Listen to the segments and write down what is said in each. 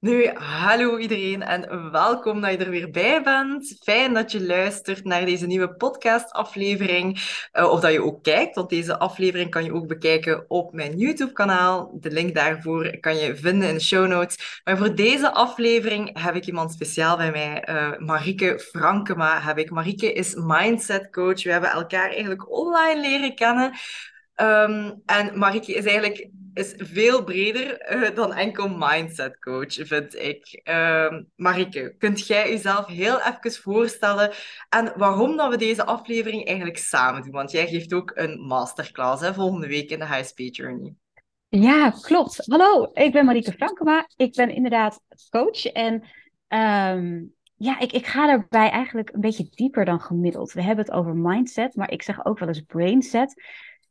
Nu, hallo iedereen en welkom dat je er weer bij bent. Fijn dat je luistert naar deze nieuwe podcastaflevering. Uh, of dat je ook kijkt, want deze aflevering kan je ook bekijken op mijn YouTube-kanaal. De link daarvoor kan je vinden in de show notes. Maar voor deze aflevering heb ik iemand speciaal bij mij, uh, Marieke Frankema. Heb ik. Marieke is mindset coach. We hebben elkaar eigenlijk online leren kennen. Um, en Marieke is eigenlijk is veel breder uh, dan enkel mindset coach, vind ik. Uh, Marike, kunt jij jezelf heel even voorstellen en waarom dat we deze aflevering eigenlijk samen doen? Want jij geeft ook een masterclass hè, volgende week in de High Speed Journey. Ja, klopt. Hallo, ik ben Marieke Frankema. Ik ben inderdaad coach en um, ja, ik, ik ga daarbij eigenlijk een beetje dieper dan gemiddeld. We hebben het over mindset, maar ik zeg ook wel eens brainset.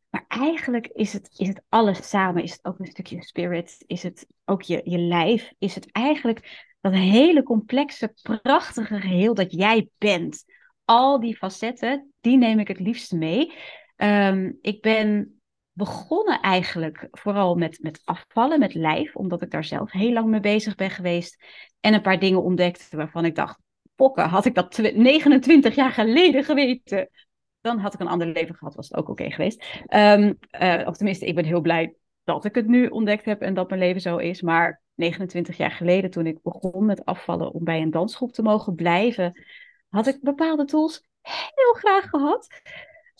Maar eigenlijk is het, is het alles samen. Is het ook een stukje spirit? Is het ook je, je lijf? Is het eigenlijk dat hele complexe, prachtige geheel dat jij bent? Al die facetten, die neem ik het liefst mee. Um, ik ben begonnen eigenlijk vooral met, met afvallen, met lijf, omdat ik daar zelf heel lang mee bezig ben geweest. En een paar dingen ontdekte waarvan ik dacht, pokken, had ik dat 29 jaar geleden geweten, dan had ik een ander leven gehad, was het ook oké geweest. Um, uh, of tenminste, ik ben heel blij dat ik het nu ontdekt heb en dat mijn leven zo is. Maar 29 jaar geleden, toen ik begon met afvallen om bij een dansgroep te mogen blijven, had ik bepaalde tools heel graag gehad.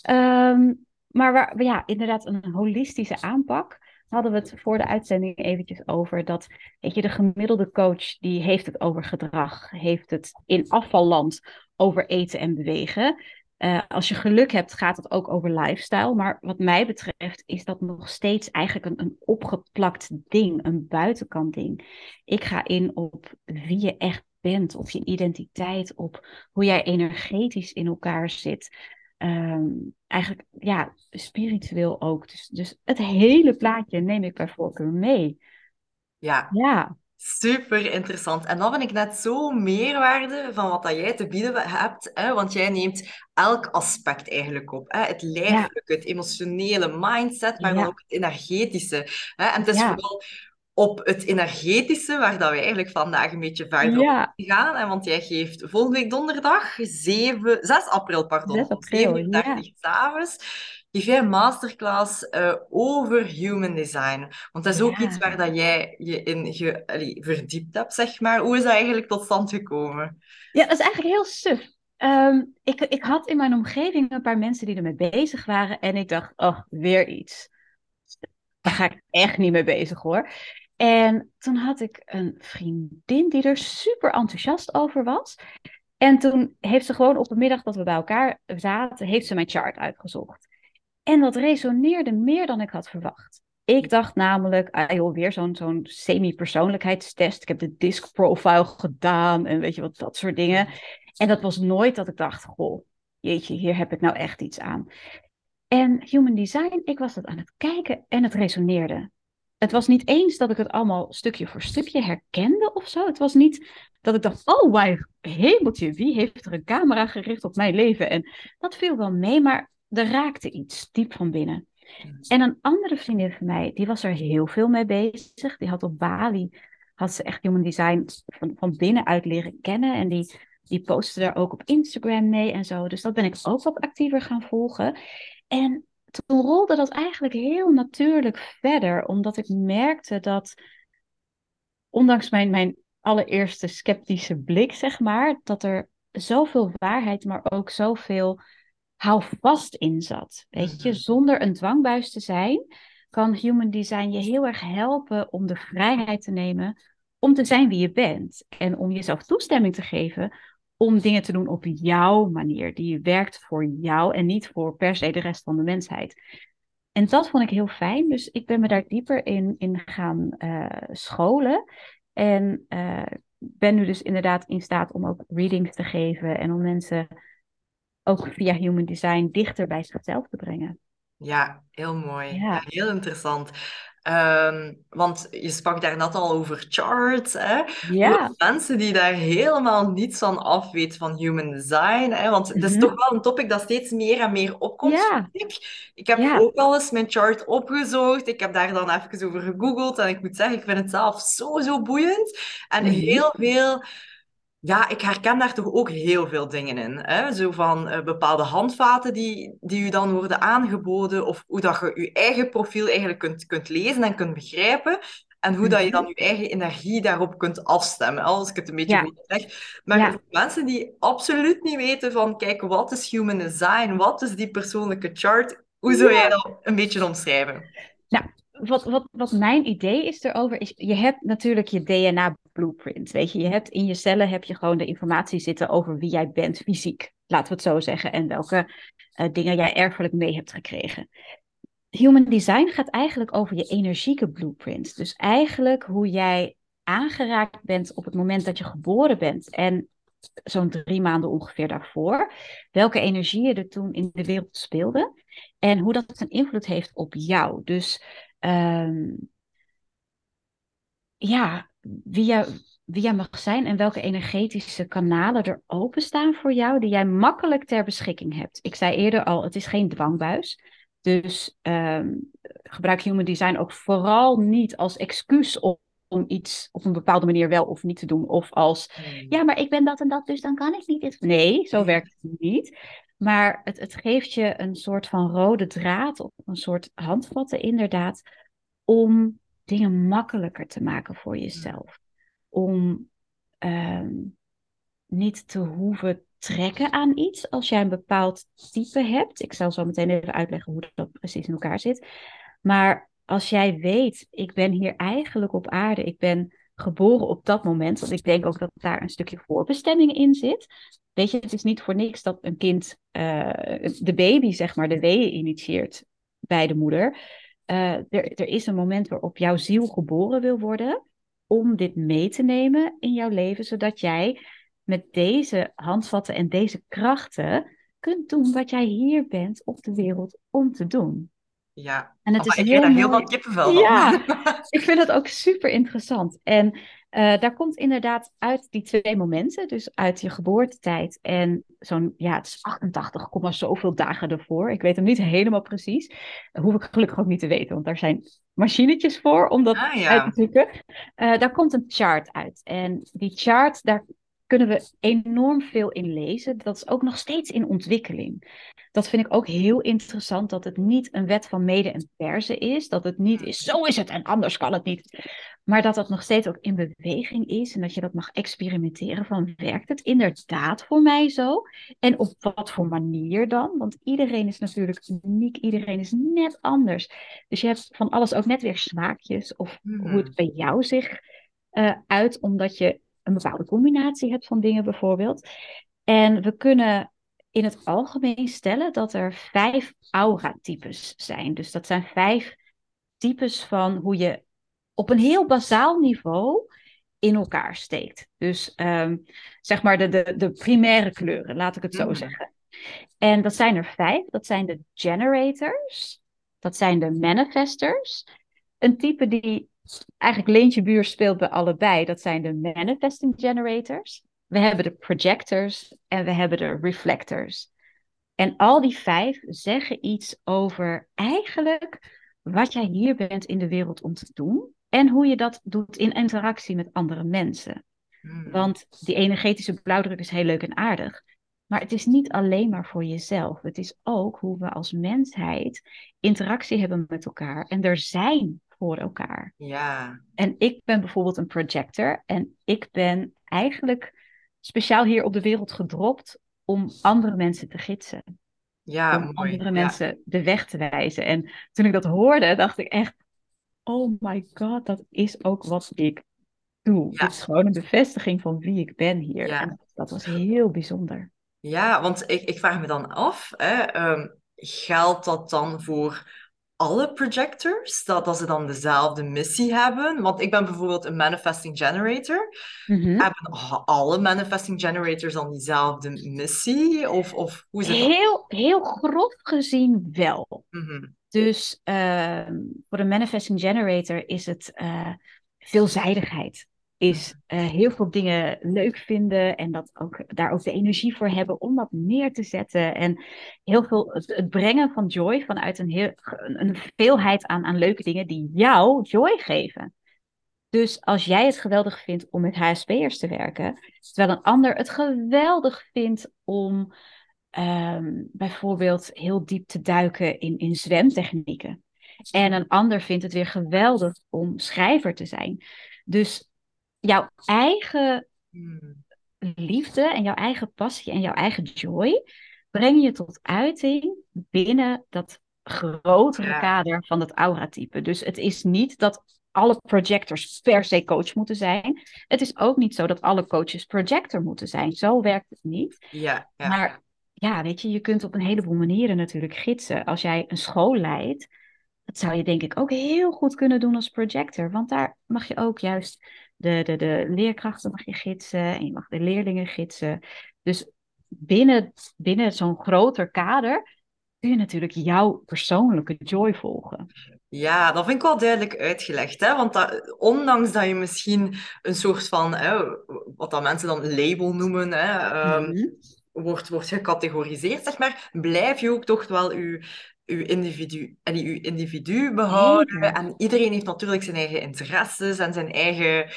Um, maar waar, ja, inderdaad, een holistische aanpak. Hadden we het voor de uitzending eventjes over dat, weet je, de gemiddelde coach die heeft het over gedrag, heeft het in afvalland over eten en bewegen. Uh, als je geluk hebt, gaat het ook over lifestyle. Maar wat mij betreft is dat nog steeds eigenlijk een, een opgeplakt ding, een buitenkant ding. Ik ga in op wie je echt bent, op je identiteit, op hoe jij energetisch in elkaar zit. Um, eigenlijk, ja, spiritueel ook. Dus, dus het hele plaatje neem ik bij voorkeur mee. Ja. Ja. Super interessant. En dan vind ik net zo meerwaarde van wat dat jij te bieden hebt. Hè? Want jij neemt elk aspect eigenlijk op. Hè? Het lijfelijke, het emotionele, mindset, maar ook het energetische. Hè? En het is vooral op het energetische, waar dat we eigenlijk vandaag een beetje verder op gaan. Hè? Want jij geeft volgende week donderdag, 7, 6 april, pardon, 6 april, 7 ja. s'avonds geef jij een masterclass uh, over human design. Want dat is ook iets waar dat jij je in ge, allee, verdiept hebt, zeg maar. Hoe is dat eigenlijk tot stand gekomen? Ja, dat is eigenlijk heel suf. Um, ik, ik had in mijn omgeving een paar mensen die ermee bezig waren. En ik dacht, oh, weer iets. Daar ga ik echt niet mee bezig hoor. En toen had ik een vriendin die er super enthousiast over was. En toen heeft ze gewoon op de middag dat we bij elkaar zaten, heeft ze mijn chart uitgezocht. En dat resoneerde meer dan ik had verwacht. Ik dacht namelijk, ah joh, weer zo'n zo'n semi-persoonlijkheidstest. Ik heb de disc profile gedaan en weet je wat, dat soort dingen. En dat was nooit dat ik dacht, goh, jeetje, hier heb ik nou echt iets aan. En human design, ik was dat aan het kijken en het resoneerde. Het was niet eens dat ik het allemaal stukje voor stukje herkende of zo. Het was niet dat ik dacht, oh, wauw, hemeltje, wie heeft er een camera gericht op mijn leven? En dat viel wel mee, maar er raakte iets diep van binnen. En een andere vriendin van mij, die was er heel veel mee bezig. Die had op Bali, had ze echt human design van, van binnenuit leren kennen. En die, die postte daar ook op Instagram mee en zo. Dus dat ben ik ook wat actiever gaan volgen. En toen rolde dat eigenlijk heel natuurlijk verder, omdat ik merkte dat, ondanks mijn, mijn allereerste sceptische blik, zeg maar, dat er zoveel waarheid, maar ook zoveel houvast in zat. Weet je, mhm. zonder een dwangbuis te zijn, kan human design je heel erg helpen om de vrijheid te nemen om te zijn wie je bent. En om jezelf toestemming te geven om dingen te doen op jouw manier, die werkt voor jou en niet voor per se de rest van de mensheid. En dat vond ik heel fijn, dus ik ben me daar dieper in, in gaan uh, scholen. En uh, ben nu dus inderdaad in staat om ook readings te geven en om mensen ook via human design dichter bij zichzelf te brengen. Ja, heel mooi. Ja. heel interessant. Ehm, want je sprak daarnet al over charts. Hè? Ja. Mensen die daar helemaal niets van afweten van human design. Hè? Want het is Mhm. toch wel een topic dat steeds meer en meer opkomt, Ja. ik. Ik heb Ja. ook al eens mijn chart opgezocht. Ik heb daar dan even over gegoogeld. En ik moet zeggen, ik vind het zelf zo, zo boeiend. En Mhm. heel veel... Ja, ik herken daar toch ook heel veel dingen in. Hè? Zo van eh, bepaalde handvaten die, die u dan worden aangeboden, of hoe dat je je eigen profiel eigenlijk kunt, kunt lezen en kunt begrijpen. En hoe dat je dan je eigen energie daarop kunt afstemmen, als ik het een beetje Ja. goed zeg. Maar Ja. voor mensen die absoluut niet weten van, kijk, wat is human design? Wat is die persoonlijke chart? Hoe zou jij dat een beetje omschrijven? Nou, wat, wat, wat mijn idee is erover, is je hebt natuurlijk je DNA-blueprint. Weet je, je hebt in je cellen heb je gewoon de informatie zitten over wie jij bent fysiek, laten we het zo zeggen, en welke eh, dingen jij erfelijk mee hebt gekregen. Human design gaat eigenlijk over je energieke blueprint. Dus eigenlijk hoe jij aangeraakt bent op het moment dat je geboren bent en zo'n drie maanden ongeveer daarvoor. Welke energieën er toen in de wereld speelden en hoe dat een invloed heeft op jou. Dus ehm, ja, wie jij, wie jij mag zijn en welke energetische kanalen er openstaan voor jou, die jij makkelijk ter beschikking hebt. Ik zei eerder al, het is geen dwangbuis. Dus ehm, gebruik human design ook vooral niet als excuus om, om iets op een bepaalde manier wel of niet te doen. Of als, ja, maar ik ben dat en dat, dus dan kan ik niet. Nee, zo werkt het niet. Maar het, het geeft je een soort van rode draad, of een soort handvatten inderdaad, om dingen makkelijker te maken voor jezelf. Om ehm, niet te hoeven trekken aan iets als jij een bepaald type hebt. Ik zal zo meteen even uitleggen hoe dat precies in elkaar zit. Maar als jij weet, ik ben hier eigenlijk op aarde, ik ben geboren op dat moment, want ik denk ook dat daar een stukje voorbestemming in zit. Weet je, het is niet voor niks dat een kind uh, de baby, zeg maar, de weeën initieert bij de moeder. Uh, er, er is een moment waarop jouw ziel geboren wil worden om dit mee te nemen in jouw leven, zodat jij met deze handvatten en deze krachten kunt doen wat jij hier bent op de wereld om te doen. Ja, en het oh, is ik heel mooi... veel kippenvel van. Ja, ik vind het ook super interessant. En uh, daar komt inderdaad uit die twee momenten, dus uit je geboortetijd en zo'n, ja, het is 88, zoveel dagen ervoor. Ik weet hem niet helemaal precies. Dat hoef ik gelukkig ook niet te weten, want daar zijn machinetjes voor om dat Ah, ja. uit te zoeken. Uh, daar komt een chart uit. En die chart, daar kunnen we enorm veel in lezen. Dat is ook nog steeds in ontwikkeling. Dat vind ik ook heel interessant, dat het niet een wet van mede en persen is. Dat het niet is, zo is het en anders kan het niet. Maar dat dat nog steeds ook in beweging is en dat je dat mag experimenteren van, werkt het inderdaad voor mij zo? En op wat voor manier dan? Want iedereen is natuurlijk uniek, iedereen is net anders. Dus je hebt van alles ook net weer smaakjes of hoe het bij jou zich uh, uit, omdat je een bepaalde combinatie hebt van dingen bijvoorbeeld. En we kunnen in het algemeen stellen dat er vijf aura-types zijn. Dus dat zijn vijf types van hoe je op een heel bazaal niveau in elkaar steekt. Dus um, zeg maar de, de, de primaire kleuren, laat ik het zo Mhm. zeggen. En dat zijn er vijf. Dat zijn de generators. Dat zijn de manifestors. Een type die eigenlijk Leentje Buur speelt bij allebei. Dat zijn de manifesting generators. We hebben de projectors en we hebben de reflectors. En al die vijf zeggen iets over eigenlijk wat jij hier bent in de wereld om te doen. En hoe je dat doet in interactie met andere mensen. Mhm. Want die energetische blauwdruk is heel leuk en aardig. Maar het is niet alleen maar voor jezelf. Het is ook hoe we als mensheid interactie hebben met elkaar. En er zijn voor elkaar. Ja, En ik ben bijvoorbeeld een projector. En ik ben eigenlijk speciaal hier op de wereld gedropt om andere mensen te gidsen. ja, om mooi. andere Ja. mensen de weg te wijzen. En toen ik dat hoorde, dacht ik echt: oh my god, dat is ook wat ik doe. Ja. Het is gewoon een bevestiging van wie ik ben hier. Ja. En dat was heel bijzonder. Ja, want ik, ik vraag me dan af, hè, ehm, geldt dat dan voor alle projectors? Dat, dat ze dan dezelfde missie hebben? Want ik ben bijvoorbeeld een manifesting generator. Mhm. Hebben alle manifesting generators dan diezelfde missie? Of, of hoe zit dat? Heel, heel grof gezien wel. Mhm. Dus ehm, voor de manifesting generator is het uh, veelzijdigheid. Is uh, heel veel dingen leuk vinden en dat ook, daar ook de energie voor hebben om dat neer te zetten. En heel veel het, brengen van joy vanuit een, heel, een veelheid aan, aan leuke dingen die jou joy geven. Dus als jij het geweldig vindt om met HSP'ers te werken, terwijl een ander het geweldig vindt om um, bijvoorbeeld heel diep te duiken in, in zwemtechnieken. En een ander vindt het weer geweldig om schrijver te zijn. Dus jouw eigen hmm. liefde en jouw eigen passie en jouw eigen joy breng je tot uiting binnen dat grotere kader van het aura-type. Dus het is niet dat alle projectors per se coach moeten zijn. Het is ook niet zo dat alle coaches projector moeten zijn. Zo werkt het niet. Ja, ja. Maar ja, weet je, je kunt op een heleboel manieren natuurlijk gidsen. Als jij een school leidt, dat zou je denk ik ook heel goed kunnen doen als projector. Want daar mag je ook juist de, de, de leerkrachten mag je gidsen en je mag de leerlingen gidsen. Dus binnen, binnen zo'n groter kader kun je natuurlijk jouw persoonlijke joy volgen. Ja, dat vind ik wel duidelijk uitgelegd. Hè? Want dat, ondanks dat je misschien een soort van, hè, wat dat mensen dan label noemen, hè, mm wordt, wordt gecategoriseerd, zeg maar, blijf je ook toch wel je, je individu, en je individu behouden. En iedereen heeft natuurlijk zijn eigen interesses en zijn eigen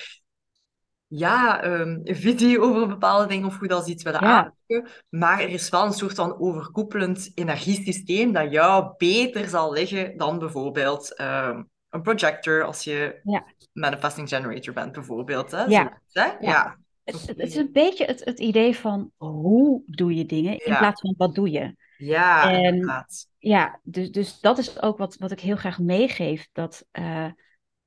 ja, um, visie over bepaalde dingen of hoe dat ze iets willen ja. aanpakken. Maar er is wel een soort van overkoepelend energiesysteem dat jou beter zal liggen dan bijvoorbeeld um, een projector als je ja. manifesting generator bent, bijvoorbeeld. Hè? Ja. Zo, ja. Het, is een beetje het, het idee van hoe doe je dingen in plaats van wat doe je. Ja, en, Ja, dus, dus dat is ook wat, wat ik heel graag meegeef. Dat uh,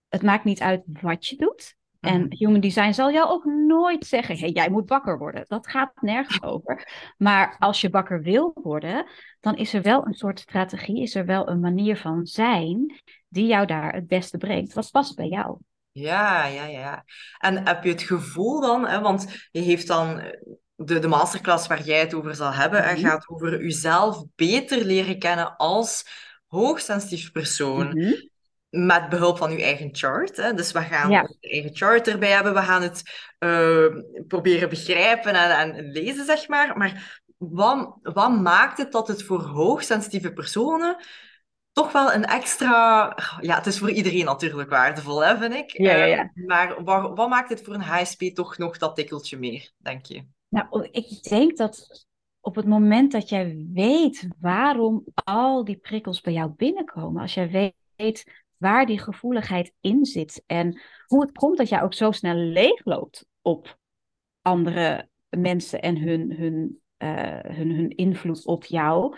het maakt niet uit wat je doet. En mhm. human design zal jou ook nooit zeggen: hey, jij moet bakker worden. Dat gaat nergens over. Maar als je bakker wil worden, dan is er wel een soort strategie, is er wel een manier van zijn die jou daar het beste brengt. Wat past bij jou? Ja, ja, ja. En heb je het gevoel dan, hè, want je heeft dan eh, de, de masterclass waar jij het over zal hebben, en mhm. gaat over jezelf beter leren kennen als hoogsensitief persoon. Mhm. Met behulp van je eigen chart. Hè. Dus we gaan ja. je eigen chart erbij hebben. We gaan het uh, proberen begrijpen en, en lezen, zeg maar. Maar wat, wat maakt het dat het voor hoogsensitieve personen toch wel een extra... Ja, het is voor iedereen natuurlijk waardevol, hè, vind ik. Ja, ja, ja. Uh, maar wat, wat, maakt het voor een HSP toch nog dat tikkeltje meer, denk je? Nou, ik denk dat op het moment dat jij weet waarom al die prikkels bij jou binnenkomen, als jij weet waar die gevoeligheid in zit en hoe het komt dat jij ook zo snel leegloopt op andere mensen en hun, hun, uh, hun, hun invloed op jou,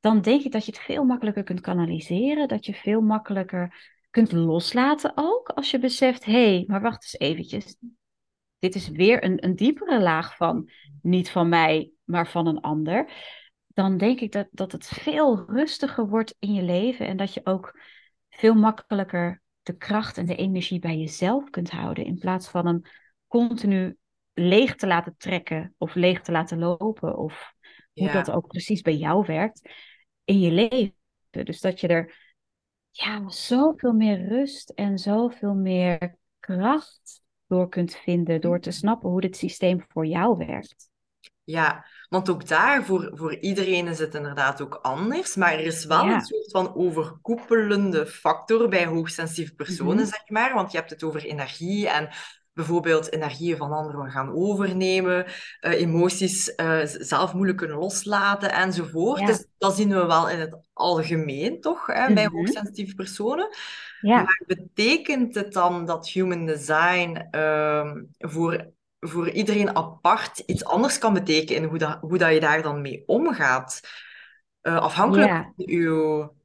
dan denk ik dat je het veel makkelijker kunt kanaliseren, dat je veel makkelijker kunt loslaten ook, als je beseft, hé, hey, maar wacht eens eventjes, dit is weer een, een diepere laag van niet van mij, maar van een ander, dan denk ik dat, dat het veel rustiger wordt in je leven en dat je ook veel makkelijker de kracht en de energie bij jezelf kunt houden in plaats van hem continu leeg te laten trekken of leeg te laten lopen of hoe dat ook precies bij jou werkt in je leven. Dus dat je er ja, zoveel meer rust en zoveel meer kracht door kunt vinden, door te snappen hoe dit systeem voor jou werkt. Ja, want ook daar, voor, voor iedereen is het inderdaad ook anders. Maar er is wel een soort van overkoepelende factor bij hoogsensitieve personen, mhm. zeg maar. Want je hebt het over energie en bijvoorbeeld energieën van anderen gaan overnemen, uh, emoties uh, zelf moeilijk kunnen loslaten enzovoort. Dus dat zien we wel in het algemeen, toch, hè, bij mhm. hoogsensitieve personen. Ja. Maar betekent het dan dat human design uh, voor, voor iedereen apart iets anders kan betekenen, hoe dat, hoe dat je daar dan mee omgaat? Uh, afhankelijk van uw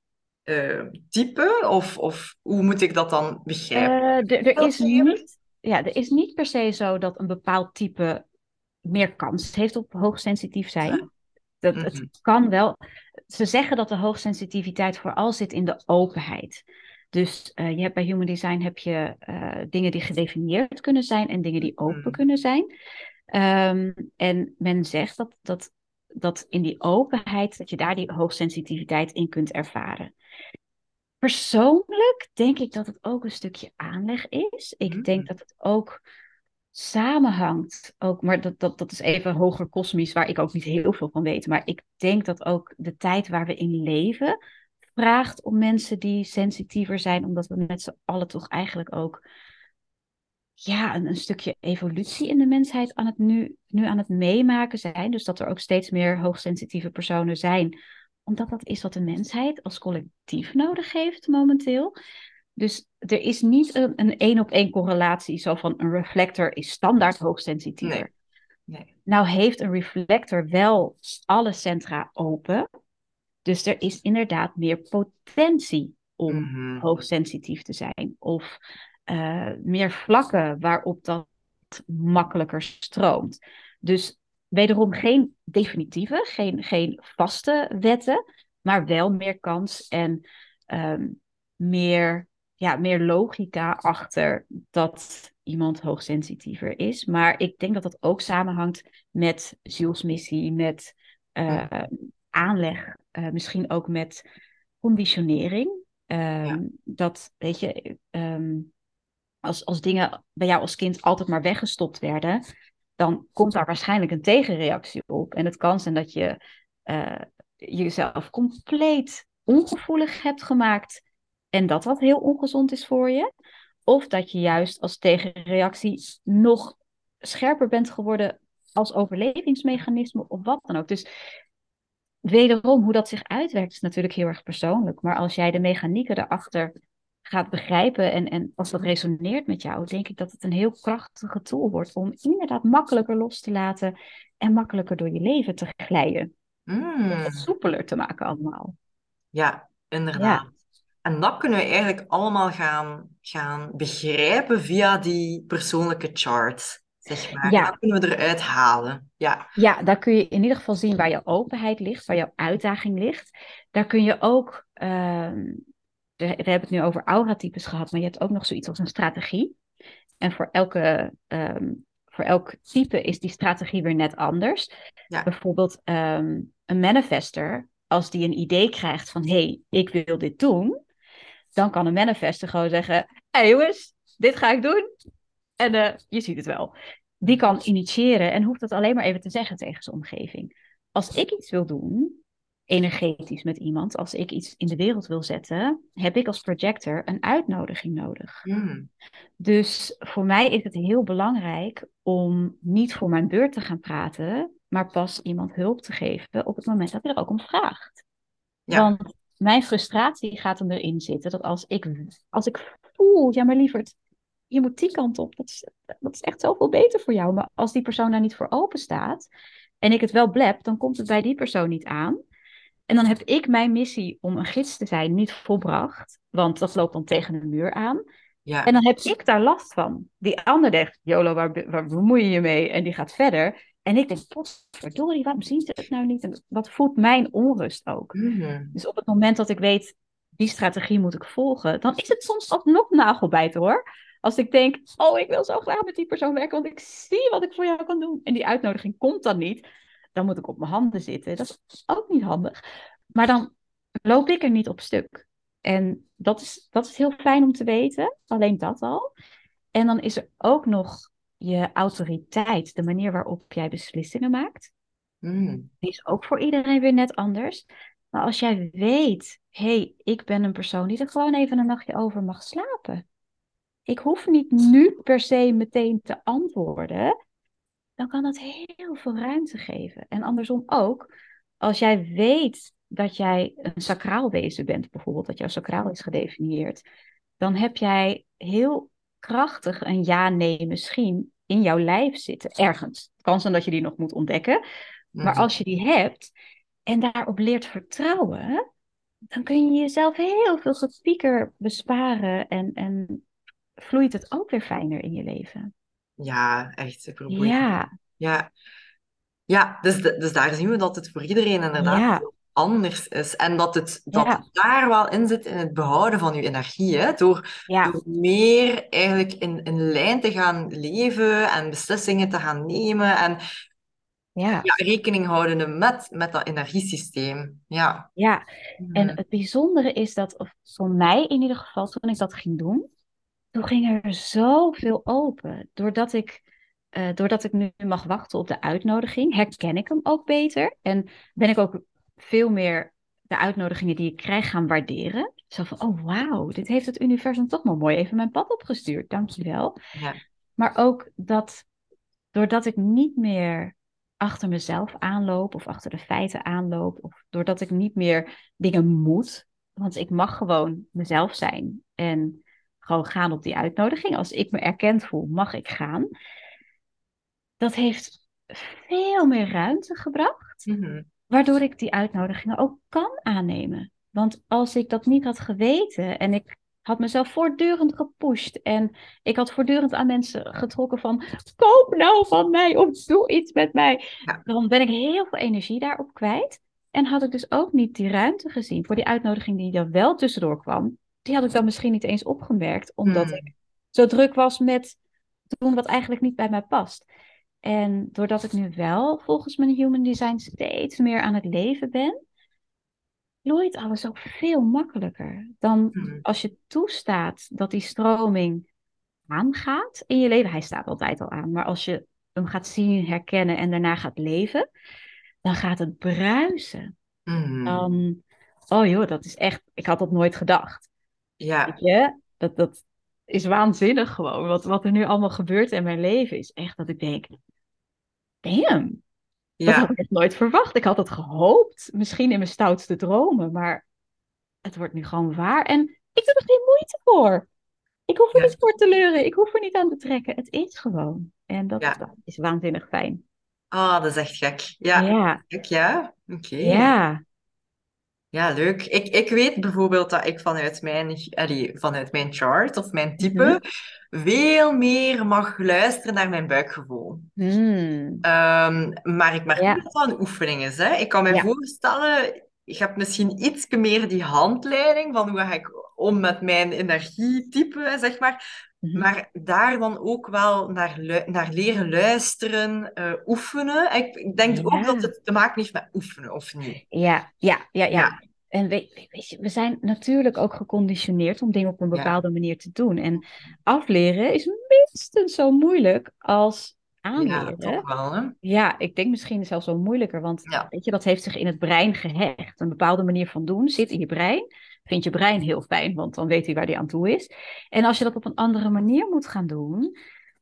type, of, of hoe moet ik dat dan begrijpen? er is niet ja, er is niet per se zo dat een bepaald type meer kans heeft op hoogsensitief zijn. Dat, Het mhm. kan wel. Ze zeggen dat de hoogsensitiviteit vooral zit in de openheid. Dus uh, je hebt bij Human Design heb je uh, dingen die gedefinieerd kunnen zijn en dingen die open mhm. kunnen zijn. Um, en men zegt dat, dat, dat in die openheid, dat je daar die hoogsensitiviteit in kunt ervaren. Persoonlijk denk ik dat het ook een stukje aanleg is. Ik denk Mm. dat het ook samenhangt. Ook, maar dat, dat, dat is even hoger kosmisch, waar ik ook niet heel veel van weet. Maar ik denk dat ook de tijd waar we in leven vraagt om mensen die sensitiever zijn, omdat we met z'n allen toch eigenlijk ook ja, een, een stukje evolutie in de mensheid aan het nu, nu aan het meemaken zijn. Dus dat er ook steeds meer hoogsensitieve personen zijn, omdat dat is wat de mensheid als collectief nodig heeft momenteel. Dus er is niet een, een één op één correlatie, zo van een reflector is standaard hoogsensitiever. Nee. Nee. Nou heeft een reflector wel alle centra open. Dus er is inderdaad meer potentie om Mhm. hoogsensitief te zijn. Of eh, meer vlakken waarop dat makkelijker stroomt. Dus wederom geen definitieve, geen, geen vaste wetten, maar wel meer kans en ehm, meer, ja, meer logica achter dat iemand hoogsensitiever is. Maar ik denk dat dat ook samenhangt met zielsmissie, met eh, aanleg, eh, misschien ook met conditionering. Ehm, Ja. Dat, weet je, ehm, als, als dingen bij jou als kind altijd maar weggestopt werden, dan komt daar waarschijnlijk een tegenreactie op. En het kan zijn dat je eh, jezelf compleet ongevoelig hebt gemaakt en dat dat heel ongezond is voor je. Of dat je juist als tegenreactie nog scherper bent geworden als overlevingsmechanisme of wat dan ook. Dus wederom, hoe dat zich uitwerkt, is natuurlijk heel erg persoonlijk. Maar als jij de mechanieken erachter gaat begrijpen en, en als dat resoneert met jou, denk ik dat het een heel krachtige tool wordt om inderdaad makkelijker los te laten en makkelijker door je leven te glijden. Mm. Wat soepeler te maken allemaal. Ja, inderdaad. En dat kunnen we eigenlijk allemaal gaan, gaan begrijpen via die persoonlijke chart, zeg maar. Ja. Dat kunnen we eruit halen. Ja. Ja, daar kun je in ieder geval zien waar je openheid ligt, waar jouw uitdaging ligt. Daar kun je ook, ehm, we, hebben het nu over auratypes gehad, maar je hebt ook nog zoiets als een strategie. En voor, elke, ehm, voor elk type is die strategie weer net anders. Ja. Bijvoorbeeld ehm, een manifester, als die een idee krijgt van hé, hey, ik wil dit doen, dan kan een manifester gewoon zeggen, hé hey jongens, dit ga ik doen. En eh, je ziet het wel. Die kan initiëren en hoeft dat alleen maar even te zeggen tegen zijn omgeving. Als ik iets wil doen, energetisch met iemand, als ik iets in de wereld wil zetten, heb ik als projector een uitnodiging nodig. Mm. Dus voor mij is het heel belangrijk om niet voor mijn beurt te gaan praten, maar pas iemand hulp te geven op het moment dat hij er ook om vraagt. Ja. Want mijn frustratie gaat hem erin zitten dat als ik, als ik voel, ja maar lieverd, je moet die kant op, dat is, dat is echt zoveel beter voor jou. Maar als die persoon daar niet voor open staat en ik het wel blep, dan komt het bij die persoon niet aan. En dan heb ik mijn missie om een gids te zijn niet volbracht, want dat loopt dan tegen de muur aan. Ja. En dan heb ik daar last van. Die ander denkt, Jolo, waar, waar bemoei je je mee? En die gaat verder. En ik denk, potverdorie, waarom zien ze het nou niet? En dat voedt mijn onrust ook. Mhm. Dus op het moment dat ik weet, die strategie moet ik volgen, dan is het soms alsnog nagelbijten hoor. Als ik denk, oh, ik wil zo graag met die persoon werken, want ik zie wat ik voor jou kan doen. En die uitnodiging komt dan niet, dan moet ik op mijn handen zitten. Dat is ook niet handig. Maar dan loop ik er niet op stuk. En dat is, dat is heel fijn om te weten, alleen dat al. En dan is er ook nog je autoriteit, de manier waarop jij beslissingen maakt. Mm. Die is ook voor iedereen weer net anders. Maar als jij weet, hé, hey, ik ben een persoon die er gewoon even een nachtje over mag slapen. Ik hoef niet nu per se meteen te antwoorden. Dan kan dat heel veel ruimte geven. En andersom ook, als jij weet dat jij een sacraal wezen bent, bijvoorbeeld, dat jouw sacraal is gedefinieerd, dan heb jij heel krachtig een ja-nee misschien in jouw lijf zitten, ergens. Het kan zijn dat je die nog moet ontdekken. Maar Mhm. als je die hebt en daarop leert vertrouwen, dan kun je jezelf heel veel gepieker besparen en, en vloeit het ook weer fijner in je leven. Ja, echt superboeiend. Ja, Ja, ja dus, dus daar zien we dat het voor iedereen inderdaad Ja. anders is. En dat het dat Ja. het daar wel in zit in het behouden van je energie. Hè? Door, ja, door meer eigenlijk in, in lijn te gaan leven en beslissingen te gaan nemen. En Ja, Ja, rekening houdende met, met dat energiesysteem. Ja. ja. En het bijzondere is dat, of voor mij in ieder geval, toen ik dat ging doen, toen ging er zoveel open. Doordat ik, eh, doordat ik nu mag wachten op de uitnodiging, herken ik hem ook beter. En ben ik ook veel meer de uitnodigingen die ik krijg gaan waarderen. Zo van, oh wauw, dit heeft het universum toch maar mooi even mijn pad opgestuurd. Dankjewel. Ja. Maar ook dat, doordat ik niet meer achter mezelf aanloop of achter de feiten aanloop, of doordat ik niet meer dingen moet, want ik mag gewoon mezelf zijn en gewoon gaan op die uitnodiging. Als ik me erkend voel, mag ik gaan. Dat heeft veel meer ruimte gebracht, Mhm. waardoor ik die uitnodigingen ook kan aannemen. Want als ik dat niet had geweten en ik had mezelf voortdurend gepusht en ik had voortdurend aan mensen getrokken van koop nou van mij of doe iets met mij, Ja. dan ben ik heel veel energie daarop kwijt. En had ik dus ook niet die ruimte gezien voor die uitnodiging die er wel tussendoor kwam. Die had ik dan misschien niet eens opgemerkt, omdat Mhm. ik zo druk was met doen wat eigenlijk niet bij mij past. En doordat ik nu wel volgens mijn human design steeds meer aan het leven ben, vloeit alles ook veel makkelijker dan Mhm. als je toestaat dat die stroming aangaat in je leven. Hij staat altijd al aan, maar als je hem gaat zien, herkennen en daarna gaat leven, dan gaat het bruisen. Dan, oh joh, dat is echt, ik had dat nooit gedacht. Ja. Weet je, dat, dat is waanzinnig gewoon. Wat, wat er nu allemaal gebeurt in mijn leven is echt dat ik denk, damn, dat had Ja. ik echt nooit verwacht. Ik had het gehoopt, misschien in mijn stoutste dromen, maar het wordt nu gewoon waar. En ik doe er geen moeite voor. Ik hoef er Ja. niet voor te leuren. Ik hoef er niet aan te trekken. Het is gewoon. En dat, Ja. dat is waanzinnig fijn. Ah, dat is echt gek. Ja. Ja, Gek, ja. Oké. ja. Ja, leuk. Ik, ik weet bijvoorbeeld dat ik vanuit mijn, allee, vanuit mijn chart of mijn type Mhm. veel meer mag luisteren naar mijn buikgevoel. Hmm. Ehm, maar ik merk Ja. ook dat dat een oefening is. Hè. Ik kan me Ja. voorstellen, je hebt misschien iets meer die handleiding van hoe ga ik om met mijn energietype, zeg maar. Mhm. Maar daar dan ook wel naar, naar leren luisteren, eh, oefenen. Ik, ik denk ook Ja. dat het te maken heeft met oefenen, of niet? Ja, ja, ja, ja. Ja. En weet, weet je, we zijn natuurlijk ook geconditioneerd om dingen op een Ja. bepaalde manier te doen. En afleren is minstens zo moeilijk als Ja, aanleren. toch wel, hè? Ja, ik denk misschien zelfs wel moeilijker, want Ja. weet je, dat heeft zich in het brein gehecht. Een bepaalde manier van doen zit in je brein. Vind je brein heel fijn, want dan weet hij waar hij aan toe is. En als je dat op een andere manier moet gaan doen,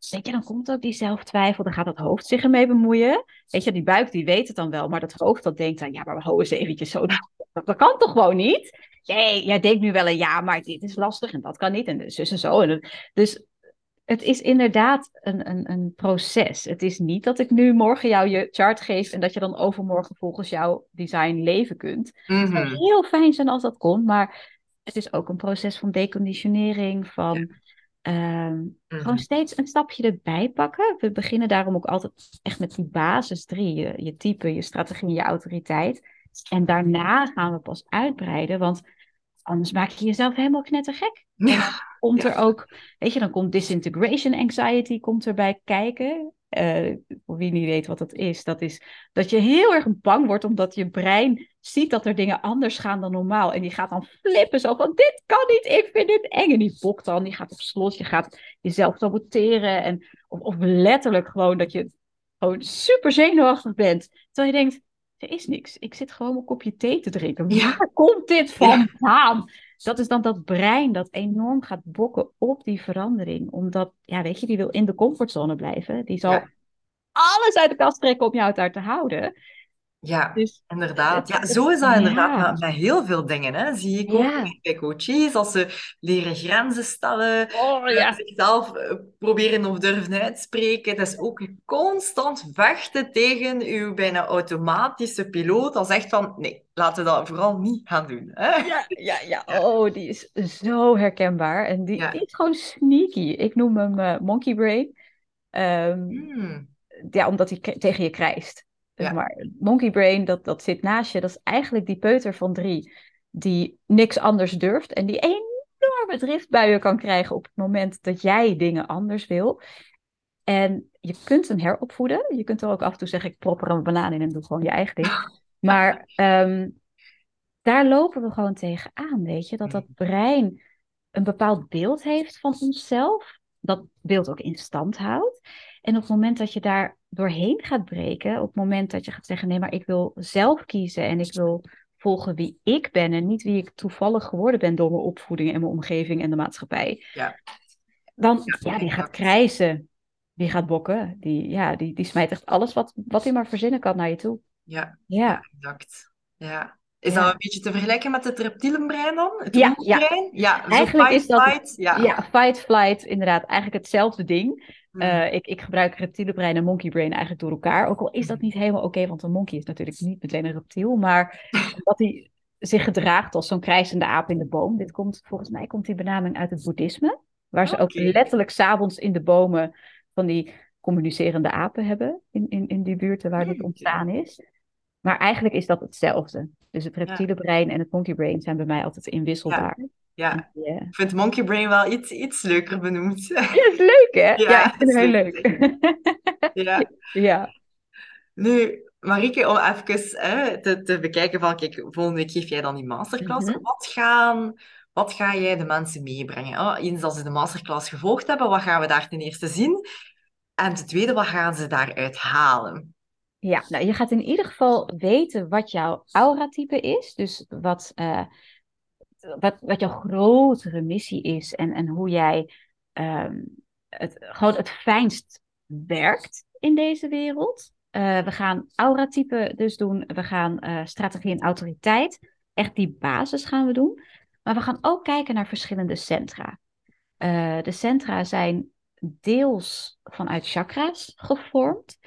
weet je, dan komt ook die zelftwijfel, dan gaat het hoofd zich ermee bemoeien. Weet je, die buik die weet het dan wel, maar dat hoofd dat denkt dan, ja, maar hou eens eventjes zo. Dat, dat kan toch gewoon niet? Nee, jij denkt nu wel een ja, maar dit is lastig en dat kan niet en zus en zo. En dus het is inderdaad een, een, een proces. Het is niet dat ik nu morgen jou je chart geef en dat je dan overmorgen volgens jouw design leven kunt. Het zou Mhm. heel fijn zijn als dat kon, maar het is ook een proces van deconditionering, van ehm, gewoon Mhm. steeds een stapje erbij pakken. We beginnen daarom ook altijd echt met die basis drie, je, je type, je strategie, je autoriteit. En daarna gaan we pas uitbreiden, want anders maak je jezelf helemaal knettergek Ja. komt er ook, weet je, dan komt disintegration anxiety komt erbij kijken. Eh, voor wie niet weet wat dat is, dat is dat je heel erg bang wordt omdat je brein ziet dat er dingen anders gaan dan normaal. En die gaat dan flippen zo van, dit kan niet, ik vind dit eng. En die bokt dan, die gaat op slot, je gaat jezelf saboteren. En, of, of letterlijk gewoon dat je gewoon super zenuwachtig bent. Terwijl je denkt, er is niks. Ik zit gewoon een kopje thee te drinken. Ja. Waar komt dit vandaan? Dat is dan dat brein dat enorm gaat bokken op die verandering. Omdat, ja, weet je, die wil in de comfortzone blijven. Die zal Ja. alles uit de kast trekken om jou daar te houden. Ja, Dus inderdaad. Ja, zo is dat inderdaad ja. met, met heel veel dingen. Hè. Zie ik ook Ja. bij coaches, als ze leren grenzen stellen, Oh eh, zichzelf eh, proberen of durven uitspreken. Het is ook constant vechten tegen uw bijna automatische piloot. Dat zegt van, nee, laten we dat vooral niet gaan doen. Hè. Ja, ja, ja. Oh, die is zo herkenbaar. En die Ja. is gewoon sneaky. Ik noem hem eh, monkey brain. Ehm, Hmm. ja, omdat hij tegen je krijst. Zeg Ja. maar. Monkey brain, dat, dat zit naast je. Dat is eigenlijk die peuter van drie die niks anders durft. En die enorme driftbuien kan krijgen op het moment dat jij dingen anders wil. En je kunt hem heropvoeden. Je kunt er ook af en toe zeggen, ik prop er een banaan in en doe gewoon je eigen ding. Maar ehm, daar lopen we gewoon tegenaan, weet je. Dat dat Mm. brein een bepaald beeld heeft van onszelf. Dat beeld ook in stand houdt. En op het moment dat je daar doorheen gaat breken, op het moment dat je gaat zeggen, nee, maar ik wil zelf kiezen en ik wil volgen wie ik ben en niet wie ik toevallig geworden ben door mijn opvoeding en mijn omgeving en de maatschappij. Ja. Dan, Ja, ja, die gaat krijzen. Die gaat bokken. Die, ja, die, die smijt echt alles wat, wat hij maar verzinnen kan naar je toe. Ja, Ja, exact. Ja. Is Ja. dat een beetje te vergelijken met het reptielenbrein dan? Het Ja? Ja, zo Eigenlijk fight, is dat- flight. Ja. ja, fight, flight, inderdaad, eigenlijk hetzelfde ding. Mm. Eh, ik, ik gebruik reptielenbrein en monkey brain eigenlijk door elkaar. Ook al is dat Mhm. niet helemaal oké, want een monkey is natuurlijk niet meteen een reptiel. Maar dat hij zich gedraagt als zo'n krijzende aap in de boom. Dit komt, volgens mij komt die benaming uit het boeddhisme. Waar ze ook letterlijk s'avonds in de bomen van die communicerende apen hebben. In, in, in die buurten waar dit ontstaan is. Maar eigenlijk is dat hetzelfde. Dus het reptielenbrein en het monkey brain zijn bij mij altijd inwisselbaar. Ja, Ja. ik vind Monkey Brain wel iets, iets leuker benoemd. Ja, is leuk hè? Ja, Ja, ik vind het heel leuk. Ja. ja. Nu, Marieke, om even hè, te, te bekijken van, kijk, volgende week geef jij dan die masterclass. Mhm. Wat gaan, wat ga jij de mensen meebrengen? Oh, eens als ze de masterclass gevolgd hebben, wat gaan we daar ten eerste zien? En ten tweede, wat gaan ze daaruit halen? Ja, nou, je gaat in ieder geval weten wat jouw auratype is. Dus wat, eh, wat, wat jouw grotere missie is en, en hoe jij ehm, het, gewoon het fijnst werkt in deze wereld. Eh, we gaan auratype dus doen. We gaan eh, strategie en autoriteit. Echt die basis gaan we doen. Maar we gaan ook kijken naar verschillende centra. Eh, de centra zijn deels vanuit chakra's gevormd.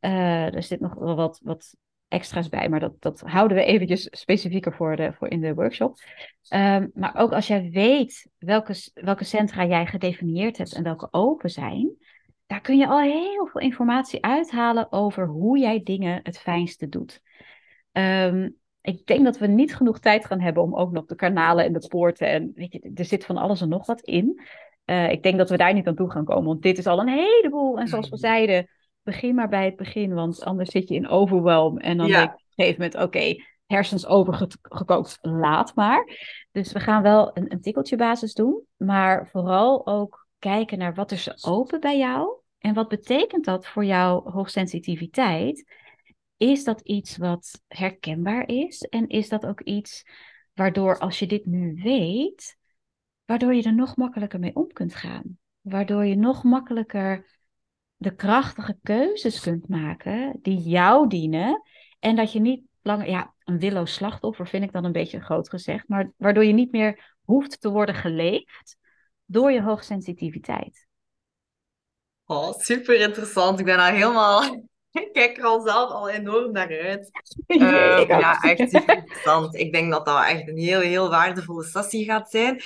Er zit nog wel wat, wat extra's bij, maar dat, dat houden we eventjes specifieker voor, de, voor in de workshop. Ehm, maar ook als jij weet welke, welke centra jij gedefinieerd hebt en welke open zijn, daar kun je al heel veel informatie uithalen over hoe jij dingen het fijnste doet. Ehm, ik denk dat we niet genoeg tijd gaan hebben om ook nog de kanalen en de poorten en weet je, er zit van alles en nog wat in. Eh, ik denk dat we daar niet aan toe gaan komen, want dit is al een heleboel. En zoals we zeiden, begin maar bij het begin, want anders zit je in overwhelm en dan Ja. denk je op een gegeven moment, oké, hersens overgekookt, laat maar. Dus we gaan wel een, een tikkeltje basis doen, maar vooral ook kijken naar wat is er open bij jou en wat betekent dat voor jouw hoogsensitiviteit. Is dat iets wat herkenbaar is en is dat ook iets waardoor als je dit nu weet, waardoor je er nog makkelijker mee om kunt gaan. Waardoor je nog makkelijker de krachtige keuzes kunt maken die jou dienen. En dat je niet langer, ja, een willoos slachtoffer vind ik dan een beetje groot gezegd, maar waardoor je niet meer hoeft te worden geleefd door je hoogsensitiviteit. Oh, super interessant. Ik ben daar helemaal... Ik kijk er al zelf al enorm naar uit. Ehm, ja, echt super interessant. Ik denk dat dat echt een heel, heel waardevolle sessie gaat zijn.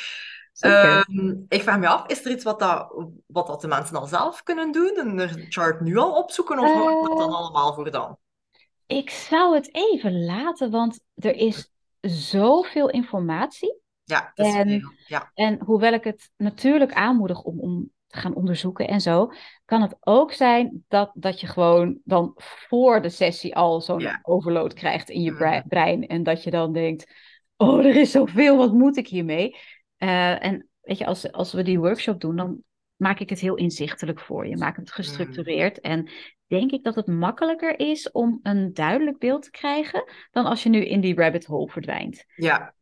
Ehm, ik vraag me af, is er iets wat, dat, wat dat de mensen al zelf kunnen doen? En de chart nu al opzoeken? Of ik dat dan Eh, allemaal voor dan? Ik zou het even laten, want er is zoveel informatie. Ja, het is En- veel. Ja. En hoewel ik het natuurlijk aanmoedig om, om te gaan onderzoeken en zo, kan het ook zijn dat, dat je gewoon dan voor de sessie al zo'n Ja. overload krijgt in je Mhm. brei- brein. En dat je dan denkt, oh, er is zoveel, wat moet ik hiermee? Eh, en weet je, als, als we die workshop doen, dan maak ik het heel inzichtelijk voor je. Maak het gestructureerd. En denk ik dat het makkelijker is om een duidelijk beeld te krijgen dan als je nu in die rabbit hole verdwijnt. Ja.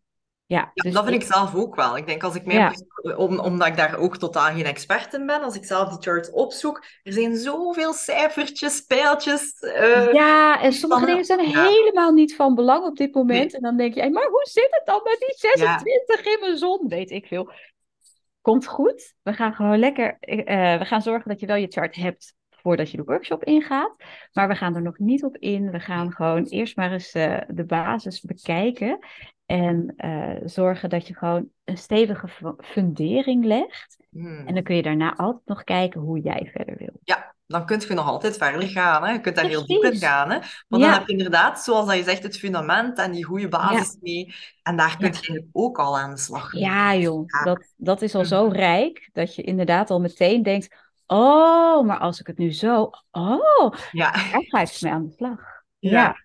Ja, Ja, dus dat vind ik zelf ook wel. Ik denk als ik Ja. om, omdat ik daar ook totaal geen expert in ben, als ik zelf die charts opzoek, er zijn zoveel cijfertjes, pijltjes. eh, Ja, en sommige dingen zijn ja. helemaal niet van belang op dit moment. Nee. En dan denk je, maar hoe zit het dan met die 26 in mijn zon? Weet ik veel. Komt goed. We gaan gewoon lekker. eh, we gaan zorgen dat je wel je chart hebt voordat je de workshop ingaat. Maar we gaan er nog niet op in. We gaan gewoon eerst maar eens eh, de basis bekijken. En eh, zorgen dat je gewoon een stevige fu- fundering legt. hmm. En dan kun je daarna altijd nog kijken hoe jij verder wil. Ja, dan kun je nog altijd verder gaan. Hè. Je kunt daar heel diep in gaan. Hè. Want dan heb je inderdaad, zoals dat je zegt, het fundament en die goede basis mee. En daar kun je ook al aan de slag. Ja, joh, Ja. dat, dat is al zo Mhm. rijk dat je inderdaad al meteen denkt: oh, maar als ik het nu zo, oh, Ja, daar ga ik mee aan de slag. ja.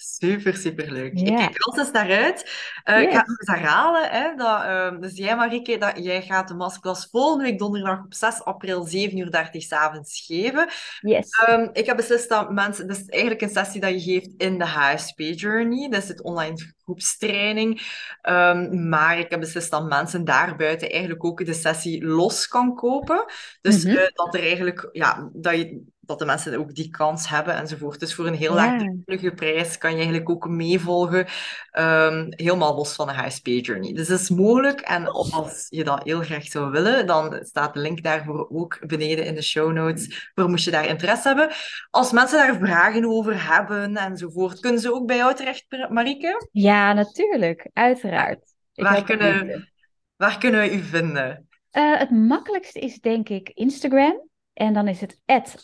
Super, super leuk. Ik kijk er altijd naar uit. Eh, ik ga het nog eens herhalen. Hè, dat, ehm, dus jij, Marieke, dat, jij gaat de masterclass volgende week donderdag op 6 april 7.30 uur 30 's avonds geven. yes. Ehm, ik heb beslist dat mensen... Dat is eigenlijk een sessie dat je geeft in de HSP Journey. Dat is het online groepstraining. Ehm, maar ik heb beslist dat mensen daarbuiten eigenlijk ook de sessie los kan kopen. Dus Mhm. eh, dat er eigenlijk... Ja, dat je dat de mensen ook die kans hebben enzovoort. Dus voor een heel Ja, laagdrempelige prijs kan je eigenlijk ook meevolgen, ehm, helemaal los van de HSP Journey. Dus dat is mogelijk. En als je dat heel graag zou willen, dan staat de link daarvoor ook beneden in de show notes, voor moest je daar interesse hebben. Als mensen daar vragen over hebben enzovoort, kunnen ze ook bij jou terecht, Marieke? ja, natuurlijk, uiteraard. Ik Waar kunnen, waar kunnen we u vinden? Eh, het makkelijkste is denk ik Instagram. En dan is het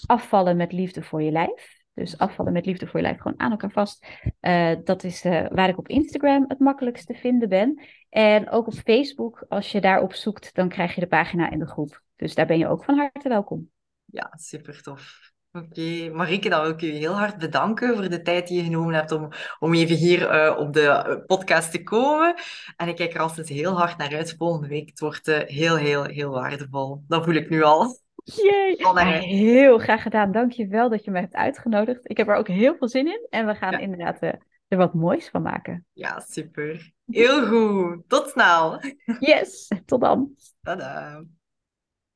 afvallen met liefde voor je lijf. Dus afvallen met liefde voor je lijf, gewoon aan elkaar vast. Eh, dat is eh, waar ik op Instagram het makkelijkst te vinden ben. En ook op Facebook, als je daarop zoekt, dan krijg je de pagina in de groep. Dus daar ben je ook van harte welkom. Ja, super tof. Oké, Marieke, dan wil ik u heel hard bedanken voor de tijd die je genomen hebt om, om even hier eh, op de podcast te komen. En ik kijk er altijd heel hard naar uit volgende week. Het wordt heel, heel, heel waardevol. Dat voel ik nu al. Jee, heel graag gedaan. Dank je wel dat je me hebt uitgenodigd. Ik heb er ook heel veel zin in. En we gaan Ja, inderdaad eh, er wat moois van maken. ja, super. Heel goed. Tot snel. Yes, tot dan. Tada.